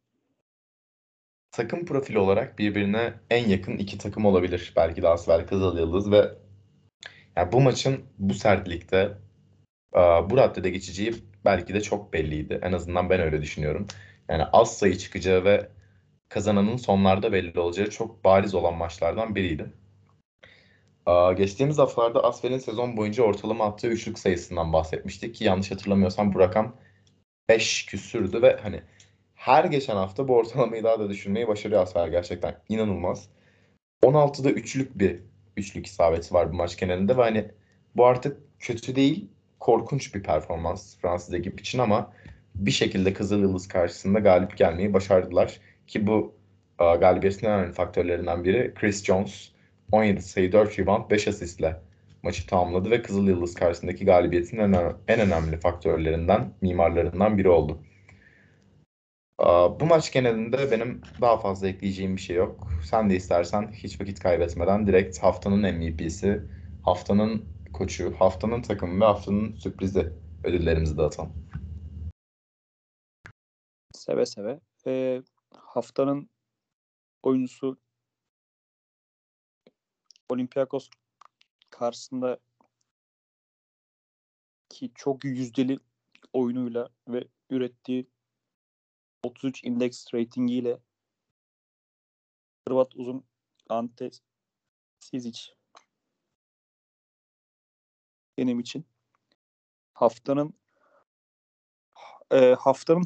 Takım profili olarak birbirine en yakın iki takım olabilir. Belki de Asvel Kızıl Yıldız ve yani bu maçın bu sertlikte bu raddede geçeceği belki de çok belliydi. En azından ben öyle düşünüyorum. Yani az sayı çıkacağı ve kazananın sonlarda belli olacağı çok bariz olan maçlardan biriydi. Geçtiğimiz haftalarda Asfel'in sezon boyunca ortalama attığı üçlük sayısından bahsetmiştik ki yanlış hatırlamıyorsam bu rakam 5 küsürdü ve hani her geçen hafta bu ortalamayı daha da düşürmeyi başarıyor Asfer gerçekten inanılmaz. 16'da üçlük bir üçlük isabeti var bu maç genelinde ve hani bu artık kötü değil korkunç bir performans Fransız ekip için ama bir şekilde Kızıl Yıldız karşısında galip gelmeyi başardılar. Ki bu a, galibiyetin en önemli faktörlerinden biri Chris Jones 17 sayı 4 rebound 5 asistle maçı tamamladı ve Kızıl Yıldız karşısındaki galibiyetin en, en önemli faktörlerinden, mimarlarından biri oldu. A, bu maç genelinde benim daha fazla ekleyeceğim bir şey yok. Sen de istersen hiç vakit kaybetmeden direkt haftanın MVP'si, haftanın koçu, haftanın takımı ve haftanın sürprizi ödüllerimizi dağıtalım. Seve seve. Ee, haftanın oyuncusu Olympiakos karşısında ki çok yüzdeli oyunuyla ve ürettiği 33 index ratingiyle Hırvat uzun Ante Sizic benim için haftanın e, haftanın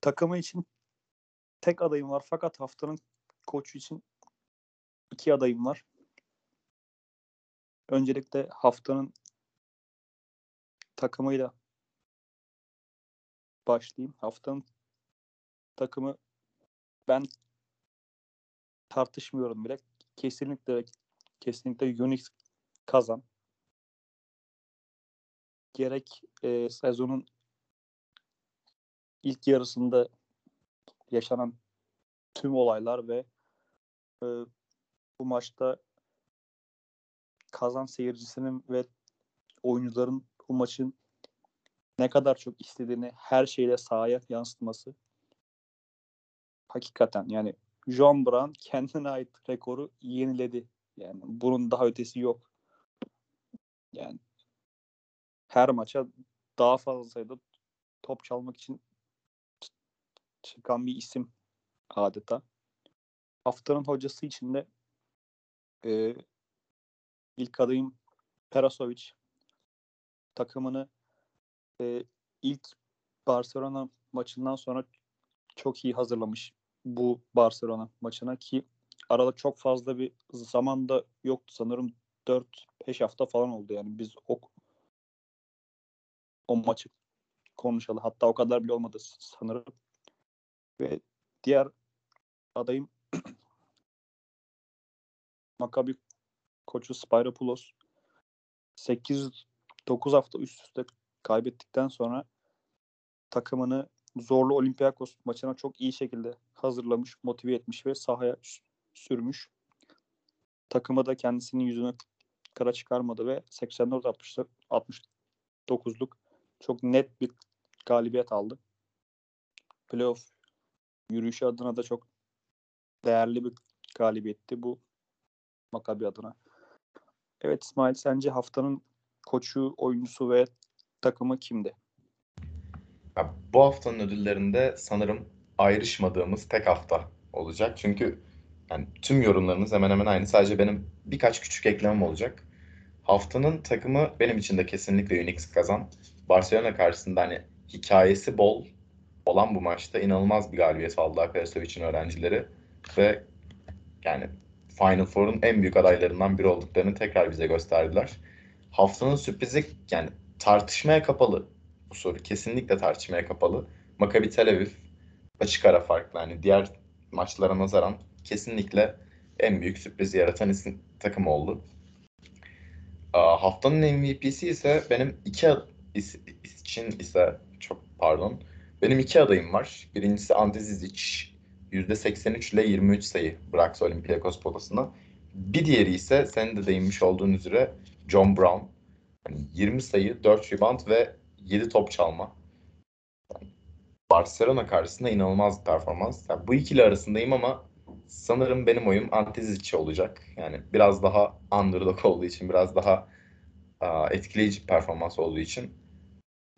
takımı için tek adayım var fakat haftanın koçu için iki adayım var. Öncelikle haftanın takımıyla başlayayım. Haftanın takımı ben tartışmıyorum bile. Kesinlikle kesinlikle Unix kazan. Gerek e, sezonun ilk yarısında yaşanan tüm olaylar ve e, bu maçta kazan seyircisinin ve oyuncuların bu maçın ne kadar çok istediğini her şeyle sahaya yansıtması hakikaten yani John Brown kendine ait rekoru yeniledi. Yani bunun daha ötesi yok. Yani her maça daha fazla sayıda top çalmak için çıkan bir isim adeta. Haftanın hocası için de e, ilk adayım Perasovic takımını e, ilk Barcelona maçından sonra çok iyi hazırlamış bu Barcelona maçına ki arada çok fazla bir zaman da yoktu. Sanırım 4-5 hafta falan oldu yani biz o o maçı konuşalı. Hatta o kadar bile olmadı sanırım ve diğer adayım Maccabi koçu Spyropoulos 8 9 hafta üst üste kaybettikten sonra takımını zorlu Olympiakos maçına çok iyi şekilde hazırlamış, motive etmiş ve sahaya sürmüş. Takıma da kendisinin yüzünü kara çıkarmadı ve 84 69'luk çok net bir galibiyet aldı. Playoff yürüyüşü adına da çok değerli bir galibiyetti bu Makabi adına. Evet İsmail sence haftanın koçu, oyuncusu ve takımı kimdi? Ya, bu haftanın ödüllerinde sanırım ayrışmadığımız tek hafta olacak. Çünkü yani tüm yorumlarınız hemen hemen aynı. Sadece benim birkaç küçük eklemem olacak. Haftanın takımı benim için de kesinlikle Unix kazan. Barcelona karşısında hani hikayesi bol olan bu maçta inanılmaz bir galibiyet aldı Akarasovic'in öğrencileri ve yani Final Four'un en büyük adaylarından biri olduklarını tekrar bize gösterdiler. Haftanın sürprizi yani tartışmaya kapalı bu soru. Kesinlikle tartışmaya kapalı. Maccabi Tel Aviv açık ara farklı. Yani diğer maçlara nazaran kesinlikle en büyük sürprizi yaratan isim takım oldu. Haftanın MVP'si ise benim iki is, için ise çok pardon. Benim iki adayım var. Birincisi Ante Zizic. %83 ile 23 sayı bıraktı Olympiakos potasına. Bir diğeri ise senin de değinmiş olduğun üzere John Brown. Yani 20 sayı, 4 rebound ve 7 top çalma. Barcelona karşısında inanılmaz bir performans. Yani bu ikili arasındayım ama sanırım benim oyum Antezic olacak. Yani biraz daha underdog olduğu için, biraz daha uh, etkileyici performans olduğu için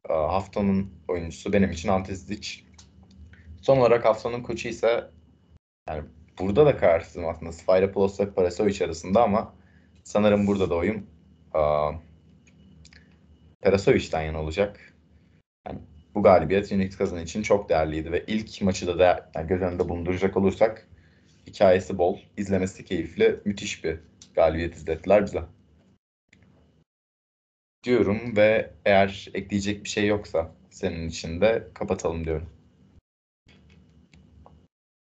haftanın oyuncusu benim için Antezic. Son olarak haftanın koçu ise Yani burada da kararsızım aslında. Sfairopoulos ve Parasovic arasında ama sanırım burada da oyum aa, Perasovic'den yana olacak. Yani bu galibiyet Unix Kazan için çok değerliydi ve ilk maçı da, da yani göz önünde bulunduracak olursak hikayesi bol, izlemesi keyifli, müthiş bir galibiyet izlettiler bize. Diyorum ve eğer ekleyecek bir şey yoksa senin için de kapatalım diyorum.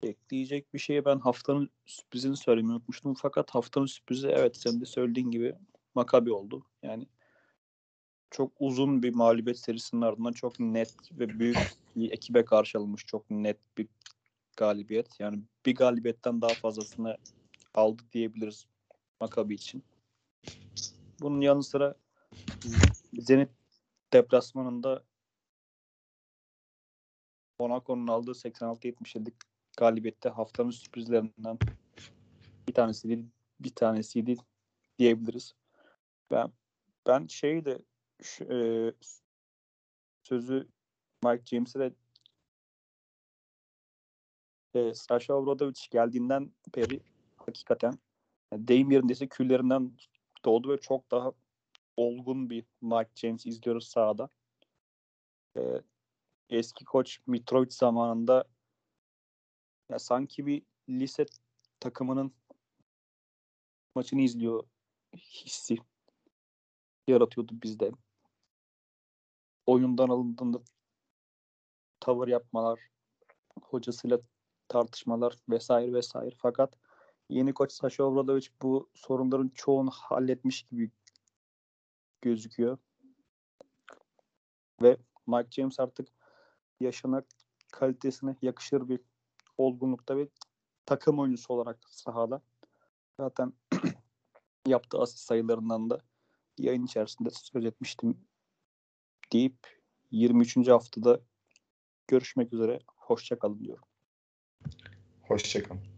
Ekleyecek bir şeye ben haftanın sürprizini söylemeyi unutmuştum. Fakat haftanın sürprizi evet senin de söylediğin gibi Makabi oldu. Yani çok uzun bir mağlubiyet serisinin ardından çok net ve büyük bir ekibe karşı alınmış çok net bir galibiyet. Yani bir galibiyetten daha fazlasını aldı diyebiliriz Makabi için. Bunun yanı sıra Zenit deplasmanında Monaco'nun aldığı 86-77 galibiyette haftanın sürprizlerinden bir tanesiydi, bir tanesiydi diyebiliriz. Ben ben şeyi de e, sözü Mike James'e de e, Sasha Obradovic geldiğinden beri hakikaten yani deyim yerindeyse küllerinden doğdu ve çok daha olgun bir Mike James izliyoruz sahada. E, eski koç Mitrovic zamanında ya sanki bir lise takımının maçını izliyor hissi yaratıyordu bizde. Oyundan alındığında tavır yapmalar, hocasıyla tartışmalar vesaire vesaire. Fakat yeni koç Sasha Obradovic bu sorunların çoğunu halletmiş gibi gözüküyor. Ve Mike James artık yaşına kalitesine yakışır bir olgunlukta ve takım oyuncusu olarak sahada. Zaten yaptığı asist sayılarından da yayın içerisinde söz etmiştim deyip 23. haftada görüşmek üzere. Hoşçakalın diyorum. Hoşçakalın.